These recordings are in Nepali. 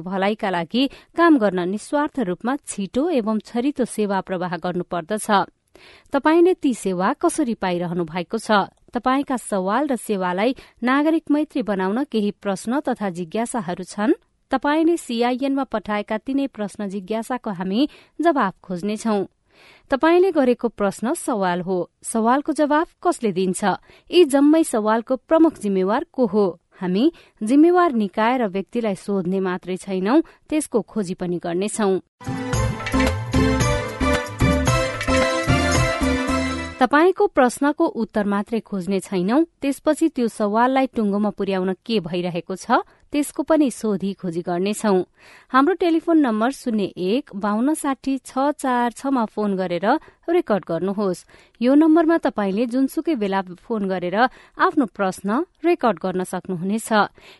भलाइका लागि काम गर्न निस्वार्थ रूपमा छिटो एवं छरितो सेवा प्रवाह गर्नुपर्दछ। तपाईँले ती सेवा कसरी पाइरहनु भएको छ? तपाईँका सवाल र सेवालाई नागरिक मैत्री बनाउन केही प्रश्न तथा जिज्ञासाहरू छन्? तपाईँले सीआईएनमा पठाएका तिनै प्रश्न जिज्ञासाको हामी जवाब खोज्नेछौ। तपाईँले गरेको प्रश्न सवाल हो। सवालको जवाब कसले दिन्छ? यी जम्मै सवालको प्रमुख जिम्मेवार को हो? हामी जिम्मेवार निकाय र व्यक्तिलाई सोध्ने मात्रै छैनौं त्यसको खोजी पनि गर्नेछौं। तपाईँको प्रश्नको उत्तर मात्रै खोज्ने छैनौं त्यसपछि त्यो सवाललाई टुङ्गोमा पुर्याउन के भइरहेको छ त्यसको पनि सोधी खोजी गर्नेछौ। हाम्रो टेलिफोन नम्बर शून्य एक बान्न साठी छ चार छमा फोन गरेर रेकर्ड गर्नुहोस्। यो नम्बरमा तपाईँले जुनसुकै बेला फोन गरेर आफ्नो प्रश्न रेकर्ड गर्न सक्नुहुनेछ।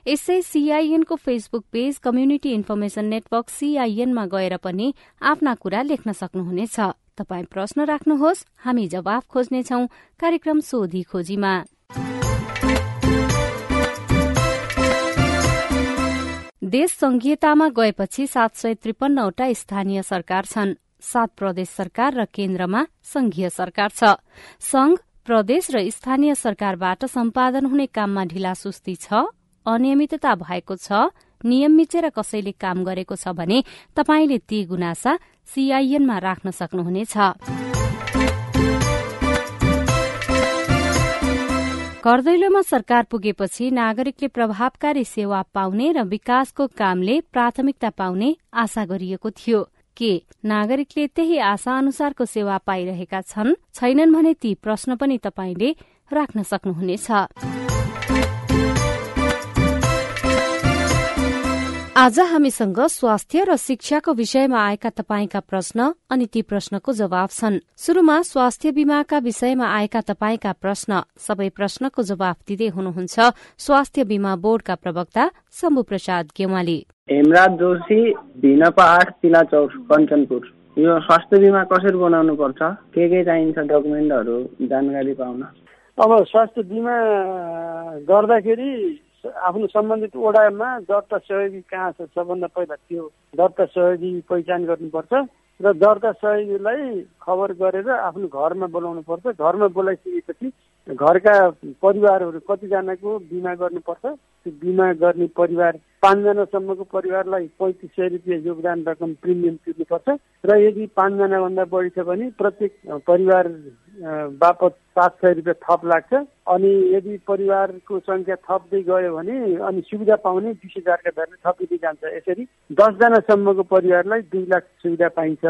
यसै सीआईएनको Facebook page community information network सीआईएनमा गएर पनि आफ्ना कुरा लेख्न सक्नुहुनेछ। तपाई प्रश्न राख्नुहोस् हामी जवाफ खोज्नेछौ कार्यक्रम सोधी खोजीमा। देश संघीयतामा गएपछि सात सय त्रिपन्नवटा स्थानीय सरकार छन्। सात प्रदेश सरकार र केन्द्रमा संघीय सरकार छ। संघ प्रदेश र स्थानीय सरकारबाट सम्पादन हुने काममा ढिलासुस्ती छ अनियमितता भएको छ नियम मिचेर कसैले काम गरेको छ भने तपाईँले ती गुनासा सीआईएनमा राख्न सक्नुहुनेछ। करदैलोमा सरकार पुगेपछि नागरिकले प्रभावकारी सेवा पाउने र विकासको कामले प्राथमिकता पाउने आशा गरिएको थियो। के नागरिकले त्यही आशा अनुसारको सेवा पाइरहेका छन्? छैनन् भने ती प्रश्न पनि तपाईँले राख्न सक्नुहुनेछ। आज हामीसँग स्वास्थ्य र शिक्षाको विषयमा आएका तपाईँका प्रश्न अनि ती प्रश्नको जवाब छन्। शुरूमा स्वास्थ्य बीमाका विषयमा आएका तपाईँका प्रश्न। सबै प्रश्नको जवाब दिँदै हुनुहुन्छ स्वास्थ्य बीमा बोर्डका प्रवक्ता शम्भु प्रसाद गेवाली। हेमराज जोशी भिनपा आठ तिला चौक कञ्चनपुर। यो स्वास्थ्य बिमा कसरी बनाउनु पर्छ के के चाहिन्छ डकुमेन्टहरू? जानकारी पाउन। अब स्वास्थ्य बिमा गर्दाखेरि आफ्नो सम्बन्धित वडामा दर्ता सहयोगी कहाँ छ सबभन्दा पहिला त्यो दर्ता सहयोगी पहिचान गर्नुपर्छ र दर्ता सहयोगीलाई खबर गरेर आफ्नो घरमा बोलाउनु पर्छ। घरमा बोलाइसकेपछि घरका परिवारहरू कतिजनाको बिमा गर्नुपर्छ। बिमा गर्ने परिवार पाँचजनासम्मको परिवारलाई पैँतिस सय रुपियाँ योगदान रकम प्रिमियम तिर्नुपर्छ। र यदि पाँचजनाभन्दा बढी छ भने प्रत्येक परिवार बापत सात सय रुपियाँ थप लाग्छ। अनि यदि परिवारको सङ्ख्या थप्दै गयो भने अनि सुविधा पाउने बिस हजारका दरले थपिँदै जान्छ। यसरी दसजनासम्मको परिवारलाई दुई लाख सुविधा पाइन्छ।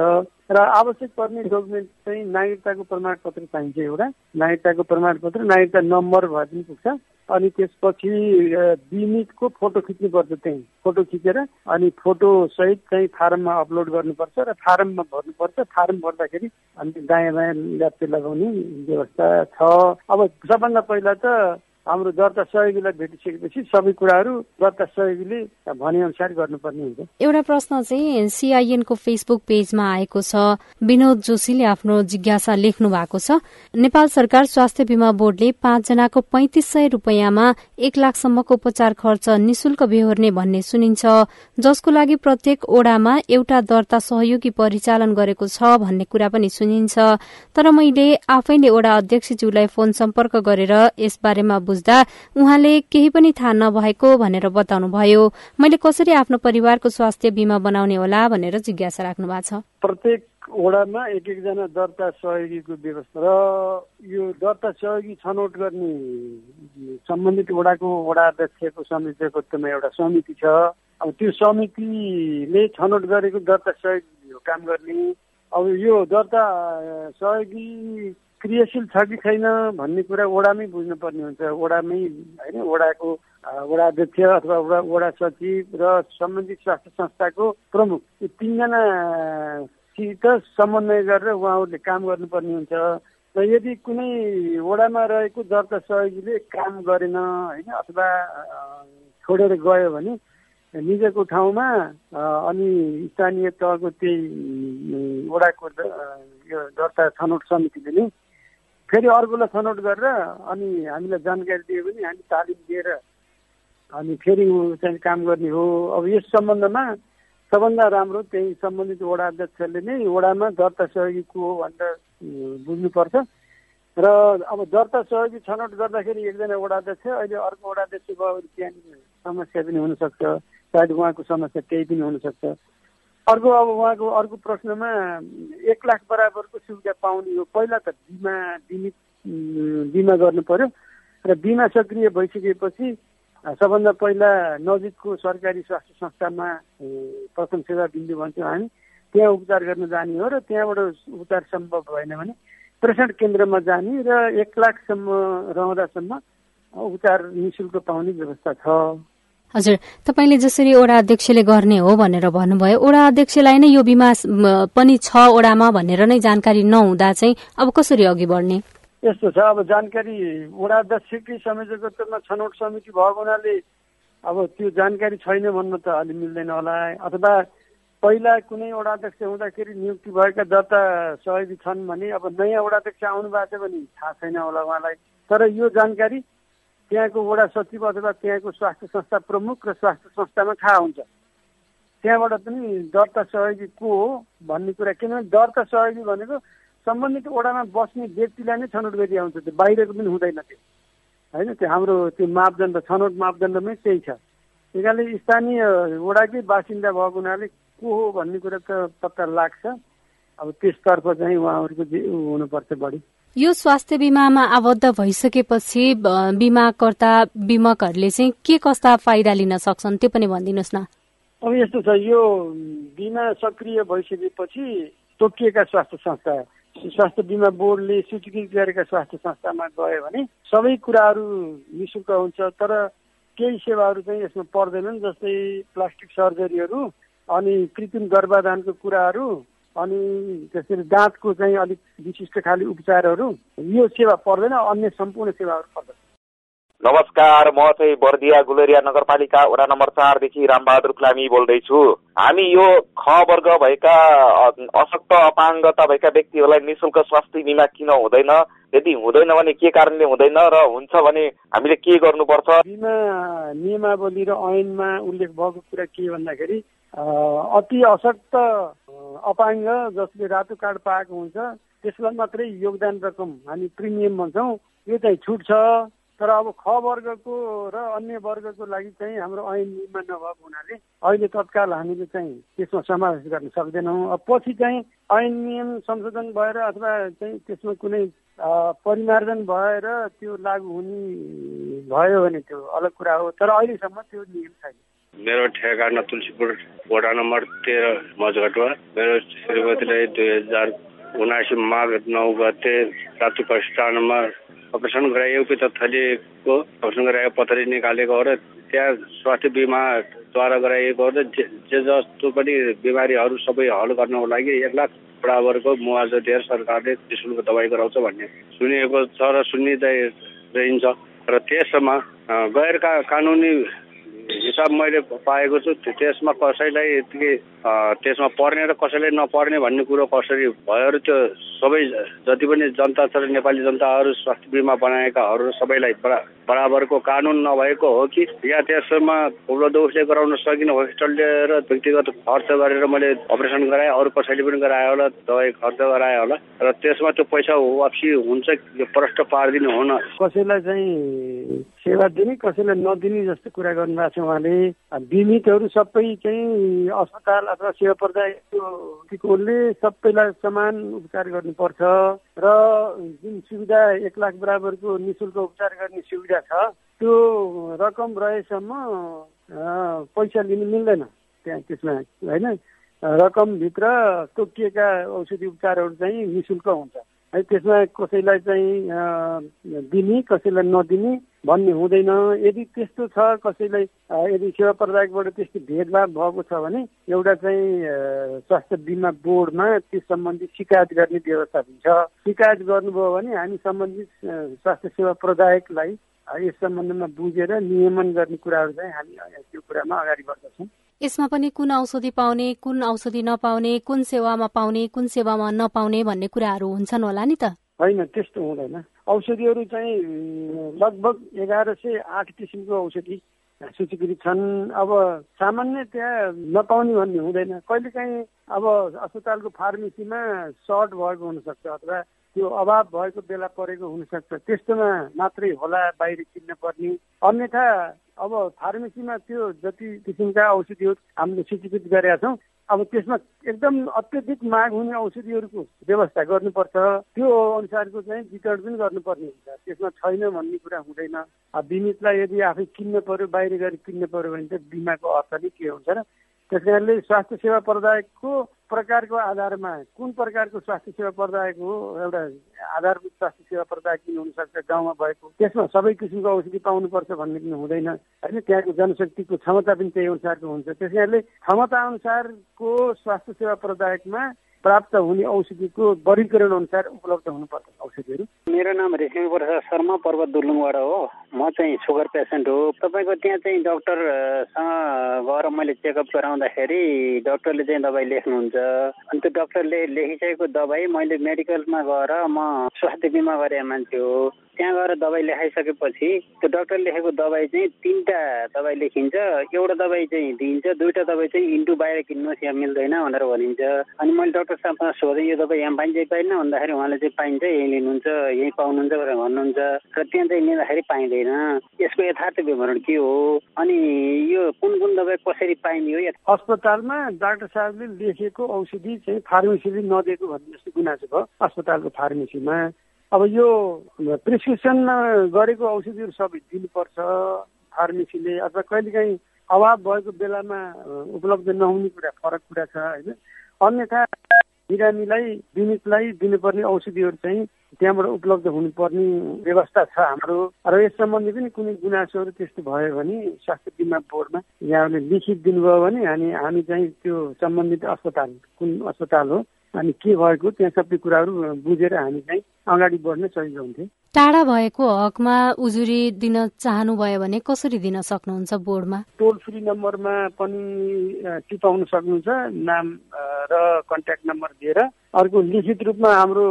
र आवश्यक पर्ने डकुमेन्ट चाहिँ नागरिकताको प्रमाणपत्र चाहिन्छ एउटा। नागरिकताको प्रमाणपत्र नागरिकता नम्बर भए पनि पुग्छ। अनि त्यसपछि बिमितको फोटो खिच्नुपर्छ त्यहीँ। फोटो खिचेर अनि फोटो सहित चाहिँ फारममा अपलोड गर्नुपर्छ र फारममा भर्नुपर्छ। फारम भर्दाखेरि अनि दायाँ बायाँ ल्याप्चे लगाउने व्यवस्था छ। अब सबभन्दा पहिला त हाम्रो दर्ता सहयोगीलाई भेटिसकेपछि सबै कुराहरू दर्ता सहयोगीले भने अनुसार गर्नुपर्ने हुन्छ। एउटा प्रश्न चाहिँ सिआइएनको फेसबुक पेजमा आएको छ। विनोद जोशीले आफ्नो जिज्ञासा लेख्नु भएको छ। नेपाल सरकार स्वास्थ्य बिमा बोर्डले पाँचजनाको पैंतिस सय रूपियाँमा एक लाखसम्मको उपचार खर्च निशुल्क बेहोर्ने भन्ने सुनिन्छ। जसको लागि प्रत्येक ओडामा एउटा दर्ता सहयोगी परिचालन गरेको छ भन्ने कुरा पनि सुनिन्छ। तर मैले आफैले ओडा अध्यक्षज्यूलाई फोन सम्पर्क गरेर यसबारेमा खोज्दा उहाँले केही पनि थाहा नभएको भनेर बताउनु भयो मैले कसरी आफ्नो परिवारको स्वास्थ्य बिमा बनाउने होला भनेर जिज्ञासा राख्नु भएको छ। प्रत्येक वडामा एक एकजना दर्ता सहयोगीको व्यवस्था र यो दर्ता सहयोगी छनौट गर्ने सम्बन्धित वडाको वडा अध्यक्षको संयोजकत्वमा एउटा समिति छ। अब त्यो समितिले छनौट गरेको दर्ता सहयोगी काम गर्ने। अब यो दर्ता सहयोगी क्रियाशील छ कि छैन भन्ने कुरा वडामै बुझ्नुपर्ने हुन्छ। वडामै होइन वडाको वडा अध्यक्ष अथवा वडा सचिव र सम्बन्धित स्वास्थ्य संस्थाको प्रमुख। यो तिनजनासित समन्वय गरेर उहाँहरूले काम गर्नुपर्ने हुन्छ। र यदि कुनै वडामा रहेको दर्ता सहयोगीले काम गरेन होइन अथवा छोडेर गयो भने निजको ठाउँमा अनि स्थानीय तहको त्यही वडाको यो दर्ता छनौट समितिले नै फेरि अर्कोलाई छनौट गरेर अनि हामीलाई जानकारी दियो भने हामी तालिम दिएर अनि फेरि चाहिँ काम गर्ने हो। अब यस सम्बन्धमा सबभन्दा राम्रो त्यही सम्बन्धित वडा अध्यक्षले नै वडामा दर्ता सहयोगी को हो भनेर बुझ्नुपर्छ। र अब दर्ता सहयोगी छनौट गर्दाखेरि एकजना वडा अध्यक्ष अहिले अर्को वडा अध्यक्ष भयो भने त्यहाँनिर समस्या पनि हुनसक्छ। सायद उहाँको समस्या केही पनि हुनसक्छ। अर्को अब उहाँको अर्को प्रश्नमा एक लाख बराबरको सुविधा पाउने हो। पहिला त बिमा बिमित बिमा गर्नु पर्यो र बिमा सक्रिय भइसकेपछि सबभन्दा पहिला नजिकको सरकारी स्वास्थ्य संस्थामा प्रथम सेवा बिन्दु भन्छौँ हामी। त्यहाँ उपचार गर्न जाने हो र त्यहाँबाट उपचार सम्भव भएन भने प्रेसन्ट केन्द्रमा जाने र एक लाखसम्म रहँदासम्म उपचार नि शुल्क पाउने व्यवस्था छ। हजुर तपाईँले जसरी ओडा अध्यक्षले गर्ने हो भनेर भन्नुभयो ओडा अध्यक्षलाई नै यो बिमा पनि छ ओडामा भनेर नै जानकारी नहुँदा चाहिँ अब कसरी अघि बढ्ने? यस्तो छ अब जानकारी वडा अध्यक्षकै संयोजकत्वमा छनौट समिति भएको हुनाले अब त्यो जानकारी छैन भन्न त अलि मिल्दैन होला। अथवा पहिला कुनै वडा अध्यक्ष हुँदाखेरि नियुक्ति भएका दर्ता सहयोगी छन् भने अब नयाँ वडा अध्यक्ष आउनु भएको छ भने थाहा छैन होला उहाँलाई। तर यो जानकारी त्यहाँको वडा सचिव अथवा त्यहाँको स्वास्थ्य संस्था प्रमुख र स्वास्थ्य संस्थामा थाहा हुन्छ। त्यहाँबाट पनि दर्ता सहयोगी को हो भन्ने कुरा किनभने दर्ता सहयोगी भनेको सम्बन्धित वडामा बस्ने व्यक्तिलाई नै छनौट गरी आउँछ त्यो बाहिरको पनि हुँदैन त्यो। होइन त्यो हाम्रो त्यो मापदण्ड छनौट मापदण्डमै त्यही छ। त्यही स्थानीय वडाकै बासिन्दा भएको हुनाले को हो भन्ने कुरा त पत्ता लाग्छ। अब त्यसतर्फ चाहिँ उहाँहरूको हुनुपर्छ बढी। यो स्वास्थ्य बिमामा आबद्ध भइसकेपछि बिमाकर्ता बिमकहरूले चाहिँ के कस्ता फाइदा लिन सक्छन् त्यो पनि भनिदिनुहोस् न। अब यस्तो छ यो बिमा सक्रिय भइसकेपछि तोकिएका स्वास्थ्य संस्था स्वास्थ्य बिमा बोर्डले स्वीकृत गरेका स्वास्थ्य संस्थामा गयो भने सबै कुराहरू नि शुल्क हुन्छ तर केही सेवाहरू चाहिँ यसमा पर्दैनन् जस्तै प्लास्टिक सर्जरीहरू अनि कृत्रिम गर्भाधानको कुराहरू अनि त्यसरी दाँतको चाहिँ अलिक विशिष्ट खाले उपचारहरू यो सेवा पर्दैन अन्य सम्पूर्ण सेवाहरू पर्दैन। नमस्कार म चाहिँ बर्दिया गुलेरिया नगरपालिका वडा नम्बर चारदेखि रामबहादुर क्लामी बोल्दैछु। हामी यो ख वर्ग भएका अशक्त अपाङ्गता भएका व्यक्तिहरूलाई निशुल्क स्वास्थ्य बिमा किन हुँदैन? यदि हुँदैन भने के कारणले हुँदैन र हुन्छ भने हामीले के गर्नुपर्छ? बिमा नियमावली र ऐनमा उल्लेख भएको कुरा के भन्दाखेरि अति अशक्त अपाङ्ग जसले रातो कार्ड पाएको हुन्छ त्यसलाई मात्रै योगदान रकम हामी प्रिमियम भन्छौँ। यो चाहिँ छुट छ। तर अब ख वर्गको र अन्य वर्गको लागि चाहिँ हाम्रो ऐन नियममा नभएको हुनाले अहिले तत्काल हामीले चाहिँ त्यसमा समावेश गर्न सक्दैनौँ। अब पछि चाहिँ ऐन नियम संशोधन भएर अथवा चाहिँ त्यसमा कुनै परिमार्जन भएर त्यो लागू हुने भयो भने त्यो अलग कुरा हो। तर अहिलेसम्म त्यो नियम छैन। मेरो ठेगाना तुलसीपुर वडा नम्बर तेह्र मजघटमा मेरो श्रीमतीलाई दुई हजार उनासी माघ नौ गते रातुको स्थानमा अपरेसन गराइएको पिता थलिएको अपरेसन गराएको पथरी निकालेको हो र त्यहाँ स्वास्थ्य बिमाद्वारा गराइएको हो र जे जस्तो पनि बिमारीहरू सबै हल गर्नको लागि एक लाख बराबरको मुआवजा दिएर सरकारले निशुल्क दबाई गराउँछ भन्ने सुनिएको छ र सुनिँदै रहन्छ। र त्यसमा गैर कानुनी हिसाब मैले पाएको छु त्यसमा कसैलाई यति त्यसमा पर्ने र कसैलाई नपर्ने भन्ने कुरो कसरी भयो त्यो सबै जति पनि जनता छ नेपाली जनताहरू स्वास्थ्य बिमा बनाएकाहरू सबैलाई बराबरको कानुन नभएको हो कि या त्यसमा उपलब्ध उसले गराउन सकिन हस्पिटलले र व्यक्तिगत खर्च गरेर मैले अपरेसन गराएँ अरू कसैले पनि गरायो होला दबाई खर्च गरायो होला र त्यसमा त्यो पैसा वापसी हुन्छ प्रष्ट पारिदिनु हुन। कसैलाई चाहिँ सेवा दिने कसैलाई नदिने जस्तो कुरा गर्नुभएको छ बिमितहरू सबै चाहिँ अस्पताल अथवा सेवा प्रदायकले सबैलाई समान उपचार गर्नुपर्छ र जुन सुविधा एक लाख बराबरको नि शुल्क उपचार गर्ने सुविधा छ त्यो रकम रहेसम्म पैसा लिनु मिल्दैन त्यहाँ त्यसमा होइन? रकमभित्र तोकिएका औषधि उपचारहरू चाहिँ नि शुल्क हुन्छ। है त्यसमा कसैलाई चाहिँ दिने कसैलाई नदिने भन्ने हुँदैन। यदि त्यस्तो छ कसैलाई यदि सेवा प्रदायकबाट त्यस्तो भेदभाव भएको छ भने एउटा चाहिँ स्वास्थ्य बिमा बोर्डमा त्यस सम्बन्धी शिकायत गर्ने व्यवस्था हुन्छ। शिकायत गर्नुभयो भने हामी सम्बन्धित स्वास्थ्य सेवा प्रदायकलाई यस सम्बन्धमा बुझेर नियमन गर्ने कुराहरू चाहिँ हामी त्यो कुरामा अगाडि बढ्दछौँ। यसमा पनि कुन औषधि पाउने कुन औषधि नपाउने कुन सेवामा पाउने कुन सेवामा नपाउने भन्ने कुराहरू हुन्छन् होला नि त? होइन त्यस्तो हुँदैन। औषधिहरू चाहिँ लगभग एघार सय आठ किसिमको औषधि सूचीकृत छन्। अब सामान्य त्यहाँ नपाउने भन्ने हुँदैन। कहिलेकाहीँ अब अस्पतालको फार्मेसीमा सर्ट भएको हुनसक्छ अथवा त्यो अभाव भएको बेला परेको हुनसक्छ। त्यस्तोमा मात्रै होला बाहिर किन्न पर्ने। अन्यथा अब फार्मेसीमा त्यो जति किसिमका औषधिहरू हामीले सूचीकृत गरेका छौँ अब त्यसमा एकदम अत्यधिक माग हुने औषधिहरूको व्यवस्था गर्नुपर्छ। त्यो अनुसारको चाहिँ वितरण पनि गर्नुपर्ने हुन्छ। त्यसमा छैन भन्ने कुरा हुँदैन। बिमितलाई यदि आफै किन्न पर्यो बाहिर गएर किन्न पर्यो भने त बिमाको अर्थ नै के हुन्छ र त्यस कारणले स्वास्थ्य सेवा प्रदायकको प्रकारको आधारमा कुन प्रकारको स्वास्थ्य सेवा प्रदायक हो एउटा आधारभूत स्वास्थ्य सेवा प्रदायक पनि हुनसक्छ गाउँमा भएको त्यसमा सबै किसिमको औषधि पाउनुपर्छ भन्ने पनि हुँदैन होइन? त्यहाँको जनशक्तिको क्षमता पनि त्यही अनुसारको हुन्छ। त्यस कारणले क्षमता अनुसारको स्वास्थ्य सेवा प्रदायकमा प्राप्त हुने औषधिको वर्गीकरण अनुसार उपलब्ध हुनुपर्छ औषधिहरू। मेरो नाम रेसिमी प्रसाद शर्मा पर्वत दुर्लुङबाट हो। म चाहिँ सुगर पेसेन्ट हो। तपाईँको त्यहाँ चाहिँ डक्टरसँग गएर मैले चेकअप गराउँदाखेरि डक्टरले चाहिँ दबाई लेख्नुहुन्छ। अनि त्यो डक्टरले लेखिसकेको दबाई मैले मेडिकलमा गएर म स्वास्थ्य बिमा गरे मान्छे हो। त्यहाँ गएर दबाई लेखाइसकेपछि त्यो डक्टर लेखेको दबाई चाहिँ तिनवटा दबाई लेखिन्छ। एउटा दबाई चाहिँ दिइन्छ दुईवटा दबाई चाहिँ इन्टु बाहिर किन्नुहोस् यहाँ मिल्दैन भनेर भनिन्छ। अनि मैले डक्टर साहबसँग सोधेँ यो दबाई यहाँ पाइन्छ पाइन्न भन्दाखेरि उहाँले चाहिँ पाइन्छ यहीँ लिनुहुन्छ यहीँ पाउनुहुन्छ भनेर भन्नुहुन्छ। र त्यहाँ चाहिँ लिँदाखेरि पाइँदैन। यसको यथार्थ विवरण के हो? अनि यो कुन कुन दबाई कसरी पाइने हो? अस्पतालमा डाक्टर साहबले लेखेको औषधि चाहिँ फार्मेसीले नदिएको भन्ने जस्तो गुनासो भयो अस्पतालको फार्मेसीमा। अब यो प्रिस्क्रिप्सनमा गरेको औषधिहरू सबै दिनुपर्छ फार्मेसीले अथवा कहिलेकाहीँ अभाव भएको बेलामा उपलब्ध नहुने कुरा फरक कुरा छ होइन? अन्यथा बिरामीलाई बिमितलाई दिनुपर्ने औषधिहरू चाहिँ त्यहाँबाट उपलब्ध हुनुपर्ने व्यवस्था छ हाम्रो। र यस सम्बन्धी पनि कुनै गुनासोहरू त्यस्तो भयो भने स्वास्थ्य बिमा बोर्डमा यहाँले लिखित दिनुभयो भने हामी हामी चाहिँ त्यो सम्बन्धित अस्पताल कुन अस्पताल हो अनि के भएको त्यहाँ सबै कुराहरू बुझेर हामी चाहिँ अगाडि बढ्न सजिलो हुन्थ्यो। टाढा भएको हकमा उजुरी दिन चाहनुभयो भने कसरी दिन सक्नुहुन्छ बोर्डमा? टोल फ्री नम्बरमा पनि टिपाउन सक्नुहुन्छ नाम र कन्ट्याक्ट नम्बर दिएर अर्को लिखित रूपमा हाम्रो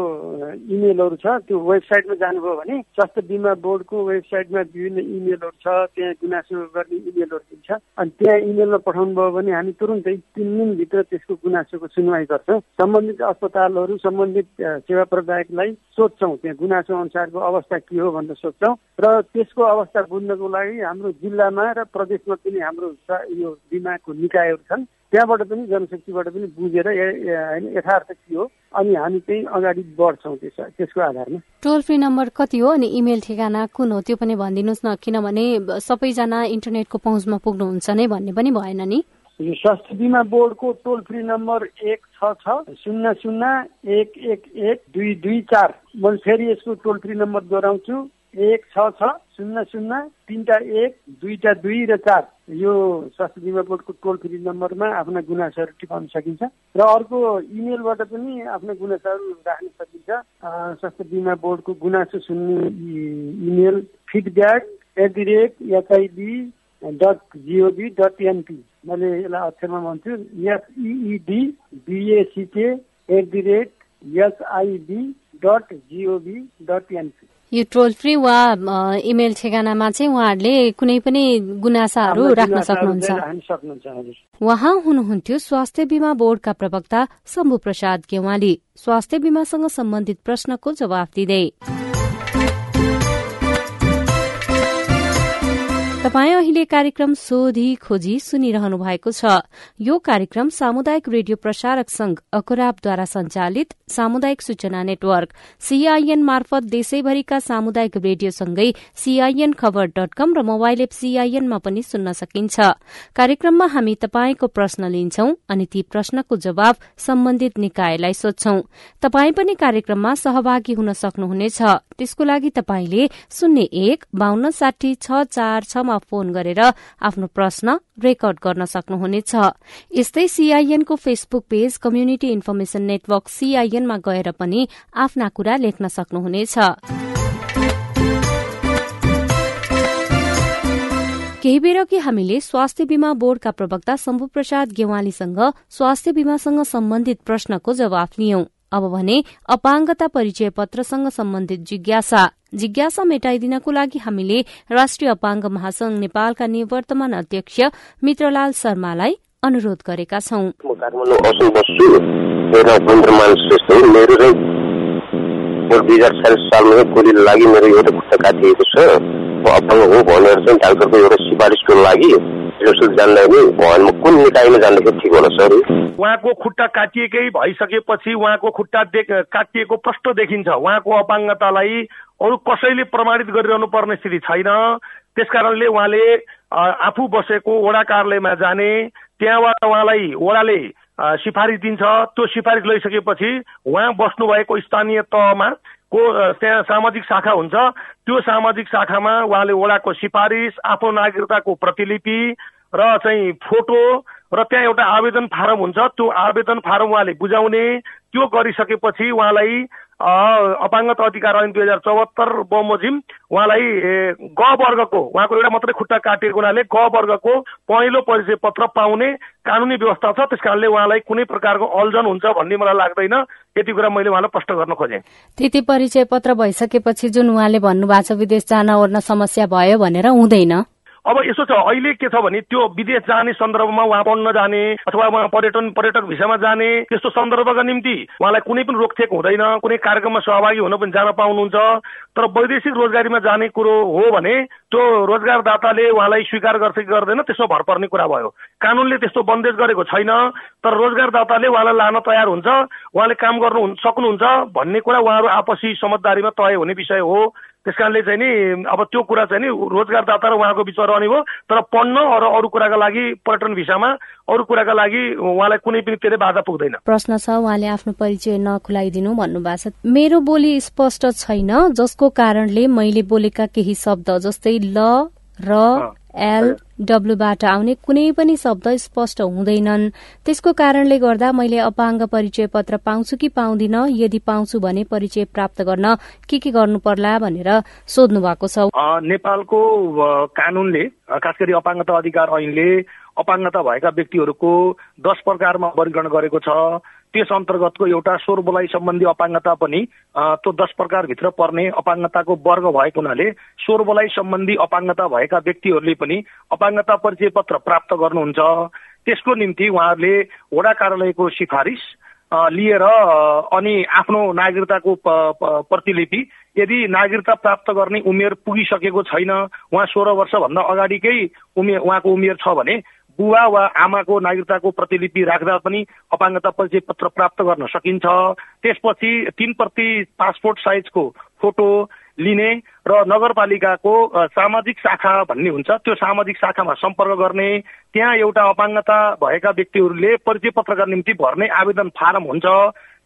इमेलहरू छ। त्यो वेबसाइटमा जानुभयो भने स्वास्थ्य बिमा बोर्डको वेबसाइटमा विभिन्न इमेलहरू छ। त्यहाँ गुनासो गर्ने इमेलहरू दिन्छ अनि त्यहाँ इमेलमा पठाउनु भयो भने हामी तुरुन्तै तिन दिनभित्र त्यसको गुनासोको सुनवाई गर्छौँ। सम्बन्धित अस्पतालहरू सम्बन्धित सेवा प्रदायकलाई सोध्छौँ त्यहाँ गुनासो अनुसारको अवस्था के हो भनेर सोध्छौँ। र त्यसको अवस्था बुझ्नको लागि हाम्रो जिल्लामा र प्रदेशमा पनि हाम्रो यो बिमाको निकायहरू छन्। त्यहाँबाट पनि जनशक्तिबाट पनि बुझेर होइन यथार्थ के हो? अनि हामी चाहिँ अगाडि बढ्छौँ त्यस त्यसको आधारमा। टोल फ्री नम्बर कति हो? अनि इमेल ठेगाना कुन हो? त्यो पनि भनिदिनुहोस् न किनभने सबैजना इन्टरनेटको पहुँचमा पुग्नुहुन्छ नै भन्ने पनि भएन नि। यो स्वास्थ्य बिमा बोर्डको टोल फ्री नम्बर एक छ छ शून्य शून्य एक एक एक दुई दुई चार। म फेरि यसको टोल फ्री नम्बर दोहोऱ्याउँछु। एक छ छ शून्य शून्य तिनवटा एक दुईवटा दुई र चार। यो स्वास्थ्य बिमा बोर्डको टोल फ्री नम्बरमा आफ्ना गुनासोहरू टिपाउन सकिन्छ। र अर्को इमेलबाट पनि आफ्ना गुनासोहरू राख्न सकिन्छ। स्वास्थ्य बिमा बोर्डको गुनासो सुन्ने email feedback at the rate H I B dot G O V dot N P मैले यसलाई अक्षरमा भन्छु। S E D B A C K at the rate S I B dot G O V dot N P यो टोल फ्री वा इमेल ठेगानामा चाहिँ उहाँहरूले कुनै पनि गुनासाहरू राख्न सक्नुहुन्छ। उहाँ हुनुहुन्थ्यो स्वास्थ्य बीमा बोर्डका प्रवक्ता शम्भु प्रसाद गेवाली। स्वास्थ्य बीमासँग सम्बन्धित प्रश्नको जवाफ दिँदै। तपाईँ अहिले कार्यक्रम सोधी खोजी सुनिरहनु भएको छ। यो कार्यक्रम सामुदायिक रेडियो प्रसारक संघ अकुराबद्वारा संचालित सामुदायिक सूचना नेटवर्क सीआईएन मार्फत देशैभरिका सामुदायिक रेडियोसँगै सीआईएन खबर डट कम र मोबाइल एप सीआईएनमा पनि सुन्न सकिन्छ। कार्यक्रममा हामी तपाईँको प्रश्न लिन्छौं अनि ती प्रश्नको जवाब सम्बन्धित निकायलाई सोध्छौं। तपाई पनि कार्यक्रममा सहभागी हुन सक्नुहुनेछ। त्यसको लागि तपाईँले शून्य एक बान्न साठी छ चार छमा फोन गरेर आफ्नो प्रश्न रेकर्ड गर्न सक्नुहुनेछ। यस्तै सीआईएनको Facebook page community information network सीआईएनमा गएर पनि आफ्ना कुरा लेख्न सक्नुहुनेछ। केही बेर कि हामीले स्वास्थ्य बीमा बोर्डका प्रवक्ता शम्भु प्रसाद गेवालीसँग स्वास्थ्य बीमासँग सम्बन्धित प्रश्नको जवाफ लियौं। अब भने अपाङ्गता परिचय पत्रसँग सम्बन्धित जिज्ञासा। जिज्ञासा मेटाइदिनको लागि हामीले राष्ट्रिय अपाङ्ग महासंघ नेपालका निवर्तमान अध्यक्ष मित्रलाल शर्मालाई अनुरोध गरेका छौं। दुई हजार छयालिस सालमा गोलीको लागि मेरो एउटा खुट्टा काटिएको छ म अपाङ्ग हो भनेर चाहिँ डाक्टरको एउटा सिफारिसको लागि जान्दा पनि कुन निकायमा जाँदाखेरि ठिक होला सर? उहाँको खुट्टा काटिएकै भइसकेपछि उहाँको खुट्टा काटिएको प्रष्ट देखिन्छ। उहाँको अपाङ्गतालाई अरू कसैले प्रमाणित गरिरहनु पर्ने स्थिति छैन। त्यस कारणले उहाँले आफू बसेको वडा कार्यालयमा जाने त्यहाँबाट उहाँलाई वडाले सिफारिस दिन्छ। त्यो सिफारिस लैसकेपछि उहाँ बस्नुभएको स्थानीय तहमा को त्यहाँ सामाजिक शाखा हुन्छ। त्यो सामाजिक शाखामा उहाँले वडाको सिफारिस आफ्नो नागरिकताको प्रतिलिपि र चाहिँ फोटो र त्यहाँ एउटा आवेदन फारम हुन्छ। त्यो आवेदन फारम उहाँले बुझाउने त्यो गरिसकेपछि उहाँलाई अपाङ्गता अधिकार ऐन दुई हजार चौहत्तर बमोजिम उहाँलाई ग वर्गको उहाँको एउटा मात्रै खुट्टा काटिएको हुनाले ग वर्गको पहिलो परिचय पत्र पाउने कानुनी व्यवस्था छ। त्यस कारणले उहाँलाई कुनै प्रकारको अल्झन हुन्छ भन्ने मलाई लाग्दैन। यति कुरा मैले उहाँलाई प्रश्न गर्न खोजेँ। त्यति परिचय पत्र भइसकेपछि जुन उहाँले भन्नुभएको छ विदेश जान ओर्न समस्या भयो भनेर हुँदैन। अब यसो छ अहिले के छ भने त्यो विदेश जाने सन्दर्भमा उहाँ पढ्न जाने अथवा उहाँ पर्यटन पर्यटक भिसामा जाने त्यस्तो सन्दर्भका निम्ति उहाँलाई कुनै पनि रोकथेक हुँदैन कुनै कार्यक्रममा सहभागी हुन पनि जान पाउनुहुन्छ। तर वैदेशिक रोजगारीमा जाने कुरो हो भने त्यो रोजगारदाताले उहाँलाई स्वीकार गर्छ कि गर्दैन त्यसमा भर पर्ने कुरा भयो। कानुनले त्यस्तो बन्देज गरेको छैन तर रोजगारदाताले उहाँलाई लान तयार हुन्छ उहाँले काम गर्नु सक्नुहुन्छ भन्ने कुरा उहाँहरू आपसी समझदारीमा तय हुने विषय हो। त्यस कारणले चाहिँ नि अब त्यो कुरा चाहिँ नि रोजगारदाता र उहाँको बिचमा रहने भयो तर पढ्न र अरू कुराका लागि पर्यटन भिसामा अरू कुराका लागि उहाँलाई कुनै पनि के बाधा पुग्दैन। प्रश्न छ उहाँले आफ्नो परिचय नखुलाइदिनु भन्नुभएको छ। मेरो बोली स्पष्ट छैन जसको कारणले मैले बोलेका केही शब्द जस्तै ल र एल आउने कुनै पनि शब्द स्पष्ट हुँदैनन्। त्यसको कारणले गर्दा मैले अपाङ्ग परिचय पत्र पाउँछु कि पाउँदिन यदि पाउँछु भने परिचय प्राप्त गर्न के के गर्नु पर्ला भनेर सोध्नु भएको छ। नेपालको कानूनले खास गरी अपाङ्गता अधिकार ऐनले अपाङ्गता भएका व्यक्तिहरूको दस प्रकारमा वर्गीकरण गरेको छ। त्यस अन्तर्गतको एउटा स्वर बोलाइ सम्बन्धी अपाङ्गता पनि त्यो दस प्रकारभित्र पर्ने अपाङ्गताको वर्ग भएको हुनाले स्वर बोलाइ सम्बन्धी अपाङ्गता भएका व्यक्तिहरूले पनि अपाङ्गता परिचय पत्र प्राप्त गर्नुहुन्छ। त्यसको निम्ति उहाँहरूले वडा कार्यालयको सिफारिस लिएर अनि आफ्नो नागरिकताको प्रतिलिपि यदि नागरिकता प्राप्त गर्ने उमेर पुगिसकेको छैन उहाँ सोह्र वर्षभन्दा अगाडिकै उमेर उहाँको उमेर छ भने बुवा वा आमाको नागरिकताको प्रतिलिपि राख्दा पनि अपाङ्गता परिचय पत्र प्राप्त गर्न सकिन्छ। त्यसपछि तीन प्रति पासपोर्ट साइजको फोटो लिने र नगरपालिकाको सामाजिक शाखा भन्ने हुन्छ त्यो सामाजिक शाखामा सम्पर्क गर्ने त्यहाँ एउटा अपाङ्गता भएका व्यक्तिहरूले परिचय पत्रका निम्ति भर्ने आवेदन फारम हुन्छ।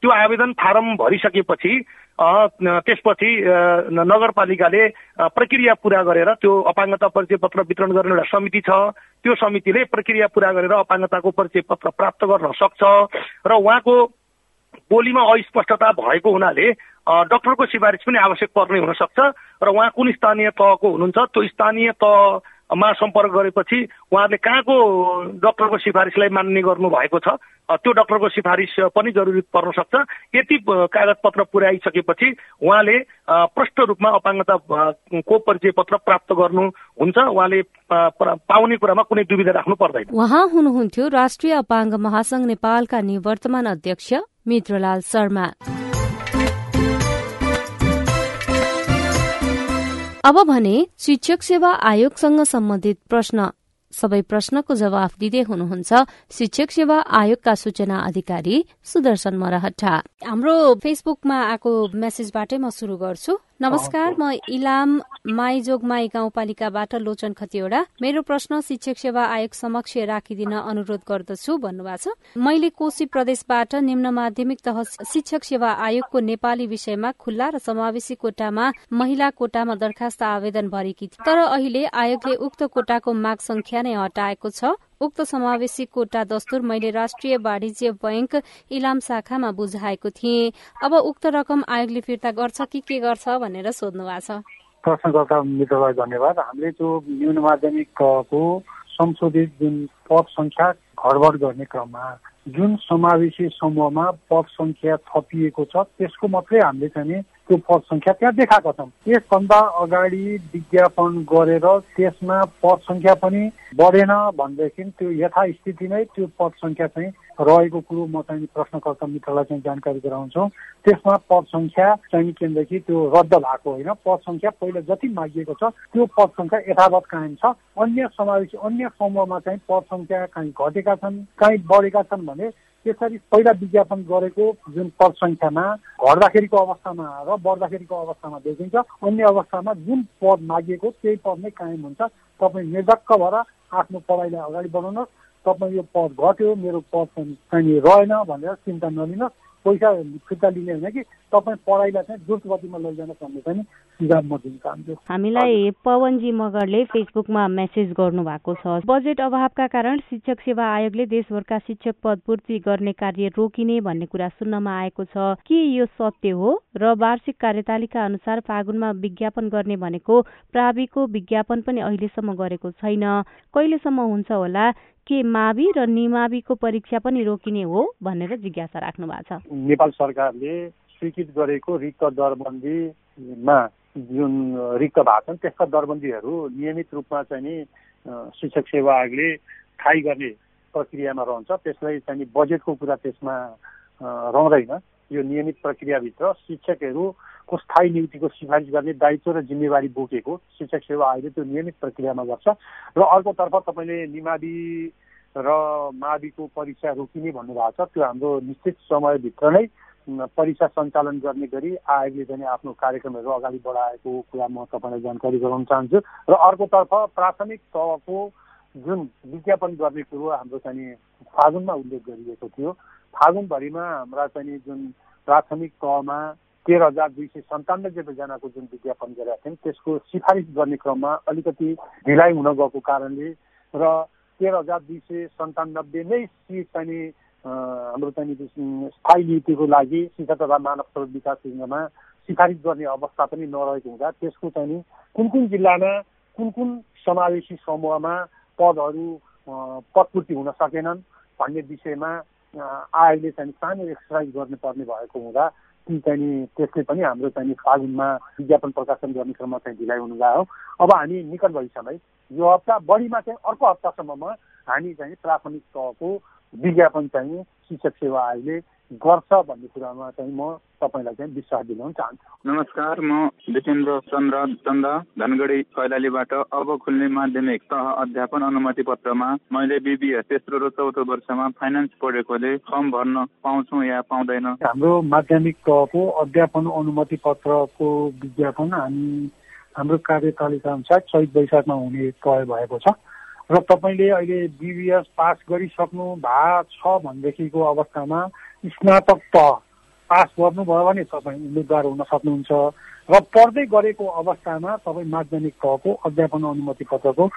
त्यो आवेदन फारम भरिसकेपछि त्यसपछि नगरपालिकाले प्रक्रिया पुरा गरेर त्यो अपाङ्गता परिचय पत्र वितरण गर्ने एउटा समिति छ। त्यो समितिले प्रक्रिया पुरा गरेर अपाङ्गताको परिचय पत्र प्राप्त गर्न सक्छ र उहाँको बोलीमा अस्पष्टता भएको हुनाले डक्टरको सिफारिस पनि आवश्यक पर्ने हुन सक्छ र उहाँ कुन स्थानीय तहको हुनुहुन्छ त्यो स्थानीय तह मा सम्पर्क गरेपछि उहाँहरूले कहाँको डक्टरको सिफारिसलाई मान्ने गर्नु भएको छ त्यो डक्टरको सिफारिस पनि जरुरी पर्न सक्छ। यति कागजपत्र पुर्याइसकेपछि उहाँले प्रष्ट रूपमा अपाङ्गताको परिचय पत्र प्राप्त गर्नुहुन्छ उहाँले पाउने कुरामा कुनै दुविधा राख्नु पर्दैन। उहाँ हुनुहुन्थ्यो राष्ट्रिय अपाङ्ग महासंघ नेपालका निवर्तमान अध्यक्ष मित्रलाल शर्मा। अब भने शिक्षक सेवा आयोगसँग सम्बन्धित प्रश्न। सबै प्रश्नको जवाफ दिँदै हुनुहुन्छ शिक्षक सेवा आयोगका सूचना अधिकारी सुदर्शन मरहटा हाम्रो फेसबुकमा आएको मेसेजबाटै म शुरू गर्छु। नमस्कार म इलाम माइजोगमाई गाउँपालिकाबाट लोचन खतिवड़ा। मेरो प्रश्न शिक्षक सेवा आयोग समक्ष राखिदिन अनुरोध गर्दछु भन्नुभएको छ। मैले कोशी प्रदेशबाट निम्न माध्यमिक तह शिक्षक सेवा आयोगको नेपाली विषयमा खुल्ला र समावेशी कोटामा महिला कोटामा दरखास्त आवेदन भरेकी थिए। तर अहिले आयोगले उक्त कोटाको माग संख्या नै हटाएको छ। उक्त समावेशी कोटा दस्तुर मैले राष्ट्रिय वाणिज्य बैंक इलाम शाखामा बुझाएको थिएँ। अब उक्त रकम आयोगले फिर्ता गर्छ कि के गर्छ भनेर सोध्नु भएको छ। प्रश्नकर्ता मित्रलाई धन्यवाद। हामीले त्यो न्यून माध्यमिकको संशोधित जुन पद संख्या गर्ने क्रममा जुन समावेशी समूहमा पद संख्या थपिएको छ त्यसको मात्रै हामीले चाहिँ त्यो पद संख्या त्यहाँ देखाएका छौँ। त्यसभन्दा अगाडि विज्ञापन गरेर त्यसमा पद संख्या पनि बढेन भनेदेखि त्यो यथास्थिति नै त्यो पद संख्या चाहिँ रहेको कुरो म चाहिँ प्रश्नकर्ता मित्रलाई चाहिँ जानकारी गराउँछु। त्यसमा पद संख्या चाहिँ केन्द्रदेखि त्यो रद्द भएको होइन। पद संख्या पहिला जति मागिएको छ त्यो पद संख्या यथावत कायम छ। अन्य समावेशी अन्य समूहमा चाहिँ पद संख्या कहीँ घटेका छन् कहीँ बढेका छन् भने त्यसरी पहिला विज्ञापन गरेको जुन पद सङ्ख्यामा घट्दाखेरिको अवस्थामा र बढ्दाखेरिको अवस्थामा देखिन्छ अन्य अवस्थामा जुन पद मागिएको त्यही पद नै कायम हुन्छ। तपाईँ निर्धक्क भएर आफ्नो पढाइलाई अगाडि बढाउनुहोस्। तपाईँ यो पद घट्यो मेरो पद चाहिँ रहेन भनेर चिन्ता नलिनुहोस्। पैसा फिर्ता लिने होइन कि? तपाईँ पढाइलाई चाहिँ द्रुत गतिमा लैजान भन्ने पनि सुझाव म दिन चाहन्छु। हामीलाई पवनजी मगरले फेसबुकमा मेसेज गर्नु भएको छ। बजेट अभावका कारण शिक्षक सेवा आयोगले देशभरका शिक्षक पद पूर्ति गर्ने कार्य रोकिने भन्ने कुरा सुन्नमा आएको छ। के यो सत्य हो र वार्षिक कार्यतालिका अनुसार फागुनमा विज्ञापन गर्ने भनेको प्राविको विज्ञापन पनि अहिलेसम्म गरेको छैन। कहिलेसम्म हुन्छ होला? के मावि र निमाविको परीक्षा पनि रोकिने हो भनेर जिज्ञासा राख्नु भएको छ। नेपाल सरकारले स्वीकृत गरेको रिक्त दरबन्दीमा जुन रिक्त भएको छन् त्यस्ता दरबन्दीहरू नियमित रूपमा चाहिँ नि शिक्षक सेवा आयोगले थाहै गर्ने प्रक्रियामा रहन्छ। त्यसलाई चाहिँ बजेटको कुरा त्यसमा रहँदैन। यो नियमित प्रक्रियाभित्र शिक्षकहरूको स्थायी नियुक्तिको सिफारिस गर्ने दायित्व र जिम्मेवारी बोकेको शिक्षक सेवा आयोगले त्यो नियमित प्रक्रियामा गर्छ। र अर्कोतर्फ तपाईँले निमावि र माविको परीक्षा रोकिने भन्नुभएको छ। त्यो हाम्रो निश्चित समयभित्र नै परीक्षा सञ्चालन गर्ने गरी आयोगले चाहिँ आफ्नो कार्यक्रमहरू अगाडि बढाएको कुरा म तपाईँलाई जानकारी गराउन चाहन्छु। र अर्कोतर्फ प्राथमिक तहको जुन विज्ञापन गर्ने कुरो हाम्रो चाहिँ फागुनमा उल्लेख गरिएको थियो। फागुनभरिमा हाम्रा चाहिँ जुन प्राथमिक तहमा तेह्र हजार दुई सय सन्तानब्बेजनाको जुन विज्ञापन गरेका थियौँ त्यसको सिफारिस गर्ने क्रममा अलिकति ढिलाइ हुन गएको कारणले र तेह्र हजार दुई सय सन्तानब्बे नै सिट चाहिँ हाम्रो चाहिँ स्थायी नीतिको लागि शिक्षा तथा मानव स्रोत विकास केन्द्रमा सिफारिस गर्ने अवस्था पनि नरहेको हुँदा त्यसको चाहिँ कुन कुन जिल्लामा कुन कुन समावेशी समूहमा पदहरू पदपूर्ति हुन सकेनन् भन्ने विषयमा आयोगले चाहिँ सानो एक्सर्साइज गर्नुपर्ने भएको हुँदा ती चाहिँ त्यसले पनि हाम्रो चाहिँ फागुनमा विज्ञापन प्रकाशन गर्ने क्रममा चाहिँ ढिलाइ हुनु गयो अब हामी निकट भविष्यमै यो हप्ता बढीमा चाहिँ अर्को हप्तासम्ममा हामी चाहिँ प्राथमिक तहको विज्ञापन चाहिँ शिक्षक सेवा आयोगले गर्छ भन्ने कुरामा चाहिँ म तपाईँलाई चाहिँ विश्वास दिलाउन चाहन्छु। नमस्कार म जितेन्द्र चन्द्र चन्द धनगढी कैलालीबाट अब खुल्ने माध्यमिक तह अध्यापन अनुमति पत्रमा मैले बिबिए तेस्रो र चौथो वर्षमा फाइनेन्स पढेकोले फर्म भर्न पाउँछु या पाउँदैन? हाम्रो माध्यमिक तहको अध्यापन अनुमति पत्रको विज्ञापन हामी हाम्रो कार्यतालिका अनुसार चैत वैशाखमा हुने तय भएको छ। र तपाईँले अहिले बिबिएस पास गरिसक्नु भएको छ भनेदेखिको अवस्थामा स्नातक तह पास गर्नुभयो भने तपाईँ उम्मेदवार हुन सक्नुहुन्छ र पढ्दै गरेको अवस्थामा तपाईँ माध्यमिक तहको अध्यापन अनुमति पत्रको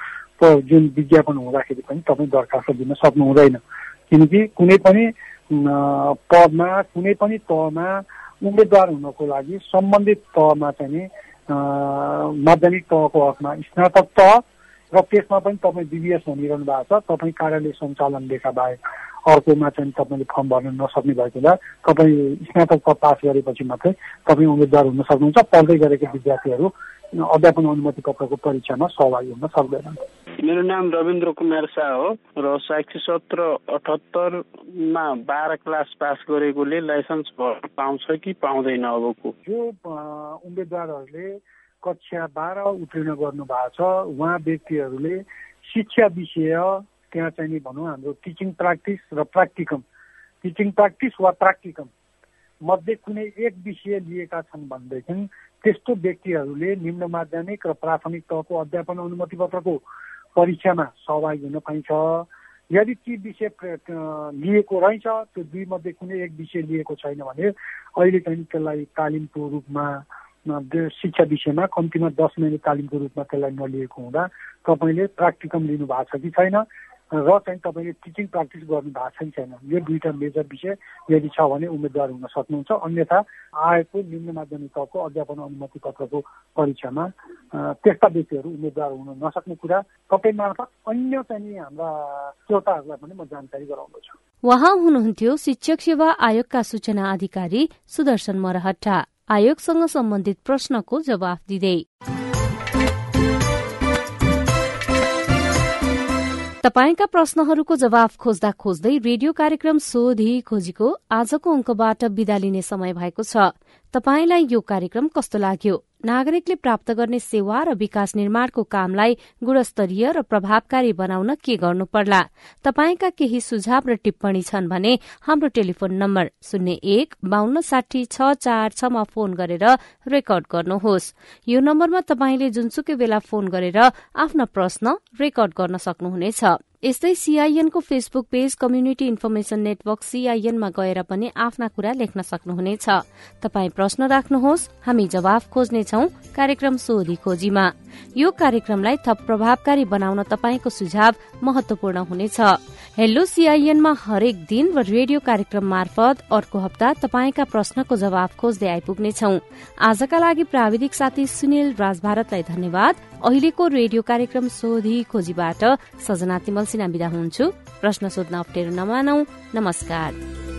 जुन विज्ञापन हुँदाखेरि पनि तपाईँ दरखास्त दिन सक्नु हुँदैन किनकि कुनै पनि पदमा कुनै पनि तहमा उम्मेदवार हुनको लागि सम्बन्धित तहमा चाहिँ माध्यमिक तहको हकमा स्नातक तह र त्यसमा पनि तपाईँ बिबिएस भनिरहनु भएको छ। तपाईँ कार्यालय सञ्चालन लेखा बाहेक अर्कोमा चाहिँ तपाईँले फर्म भर्न नसक्ने भएको हुँदा तपाईँ स्नातक पास गरेपछि मात्रै तपाईँ उम्मेद्वार हुन सक्नुहुन्छ। पढ्दै गरेका विद्यार्थीहरू अध्यापन अनुमति पत्रको परीक्षामा सहभागी हुन सक्दैनन्। मेरो नाम रविन्द्र कुमार शाह हो र शैक्षिक सत्र अठहत्तरमा बाह्र क्लास पास गरेकोले लाइसेन्स पाउँछ कि पाउँदैन अबको? जो उम्मेद्वारहरूले कक्षा बाह्र उत्तीर्ण गर्नु भएको छ। उहाँ व्यक्तिहरूले शिक्षा विषय त्यहाँ चाहिँ भनौँ हाम्रो टिचिङ प्र्याक्टिस र प्र्याक्टिकम टिचिङ प्र्याक्टिस वा प्र्याक्टिकम मध्ये कुनै एक विषय लिएका छन् भनेदेखि त्यस्तो व्यक्तिहरूले निम्न माध्यमिक र प्राथमिक तहको अध्यापन अनुमति पत्रको परीक्षामा सहभागी हुन पाइन्छ। यदि ती विषय लिएको रहेछ त्यो दुई मध्ये कुनै एक विषय लिएको छैन भने अहिले चाहिँ त्यसलाई तालिमको रूपमा शिक्षा विषयमा कम्तीमा दस महिना तालिमको रूपमा त्यसलाई नलिएको हुँदा तपाईँले प्र्याक्टिकम लिनु भएको छ कि छैन? र चाहिँ तपाईँले टिचिङ प्र्याक्टिस गर्नु भएको छ कि छैन? यो दुईवटा मेजर विषय यदि छ भने उम्मेद्वार हुन सक्नुहुन्छ। अन्यथा आएको निम्न माध्यमिक तहको अध्यापन अनुमति पत्रको परीक्षामा त्यस्ता व्यक्तिहरू उम्मेद्वार हुन नसक्ने कुरा तपाईँ मार्फत अन्य चाहिँ हाम्रा श्रोताहरूलाई पनि म जानकारी गराउँदछु उहाँ हुनुहुन्थ्यो शिक्षक सेवा आयोगका सूचना अधिकारी सुदर्शन मरहट्टा। आयोगसँग सम्बन्धित प्रश्नको जवाफ दिँदै। तपाईँका प्रश्नहरूको जवाफ खोज्दा खोज्दै रेडियो कार्यक्रम सोधी खोजीको आजको अङ्कबाट विदा लिने समय भएको छ। तपाईँलाई यो कार्यक्रम कस्तो लाग्यो? नागरिकले प्राप्त गर्ने सेवा र विकास निर्माणको कामलाई गुणस्तरीय र प्रभावकारी बनाउन के गर्नु पर्ला? तपाईँका केही सुझाव र टिप्पणी छन् भने हाम्रो टेलिफोन नम्बर शून्य एक बान्न साठी छ चार छमा फोन गरेर रेकर्ड गर्नुहोस्। यो नम्बरमा तपाईँले जुनसुकै बेला फोन गरेर आफ्ना प्रश्न रेकर्ड गर्न सक्नुहुनेछ। यस्तै सीआईएनको Facebook page community information network सीआईएनमा गएर पनि आफ्ना कुरा लेख्न सक्नुहुनेछ। तपाई प्रश्न राख्नुहोस् हामी जवाफ खोज्नेछौ। कार्यक्रम सोधी खोजीमा। यो कार्यक्रमलाई थप प्रभावकारी बनाउन तपाईँको सुझाव महत्वपूर्ण हुनेछ। हेलो सीआईएनमा हरेक दिन रेडियो कार्यक्रम मार्फत अर्को हप्ता तपाईँका प्रश्नको जवाब खोज्दै आइपुग्नेछौ। आजका लागि प्राविधिक साथी सुनिल राज भारतलाई धन्यवाद। अहिलेको रेडियो कार्यक्रम सोधी खोजीबाट सजना तिमल सिना विदा हुन्छु। प्रश्न सोध्न अप्ठ्यारो नमानौ। नमस्कार।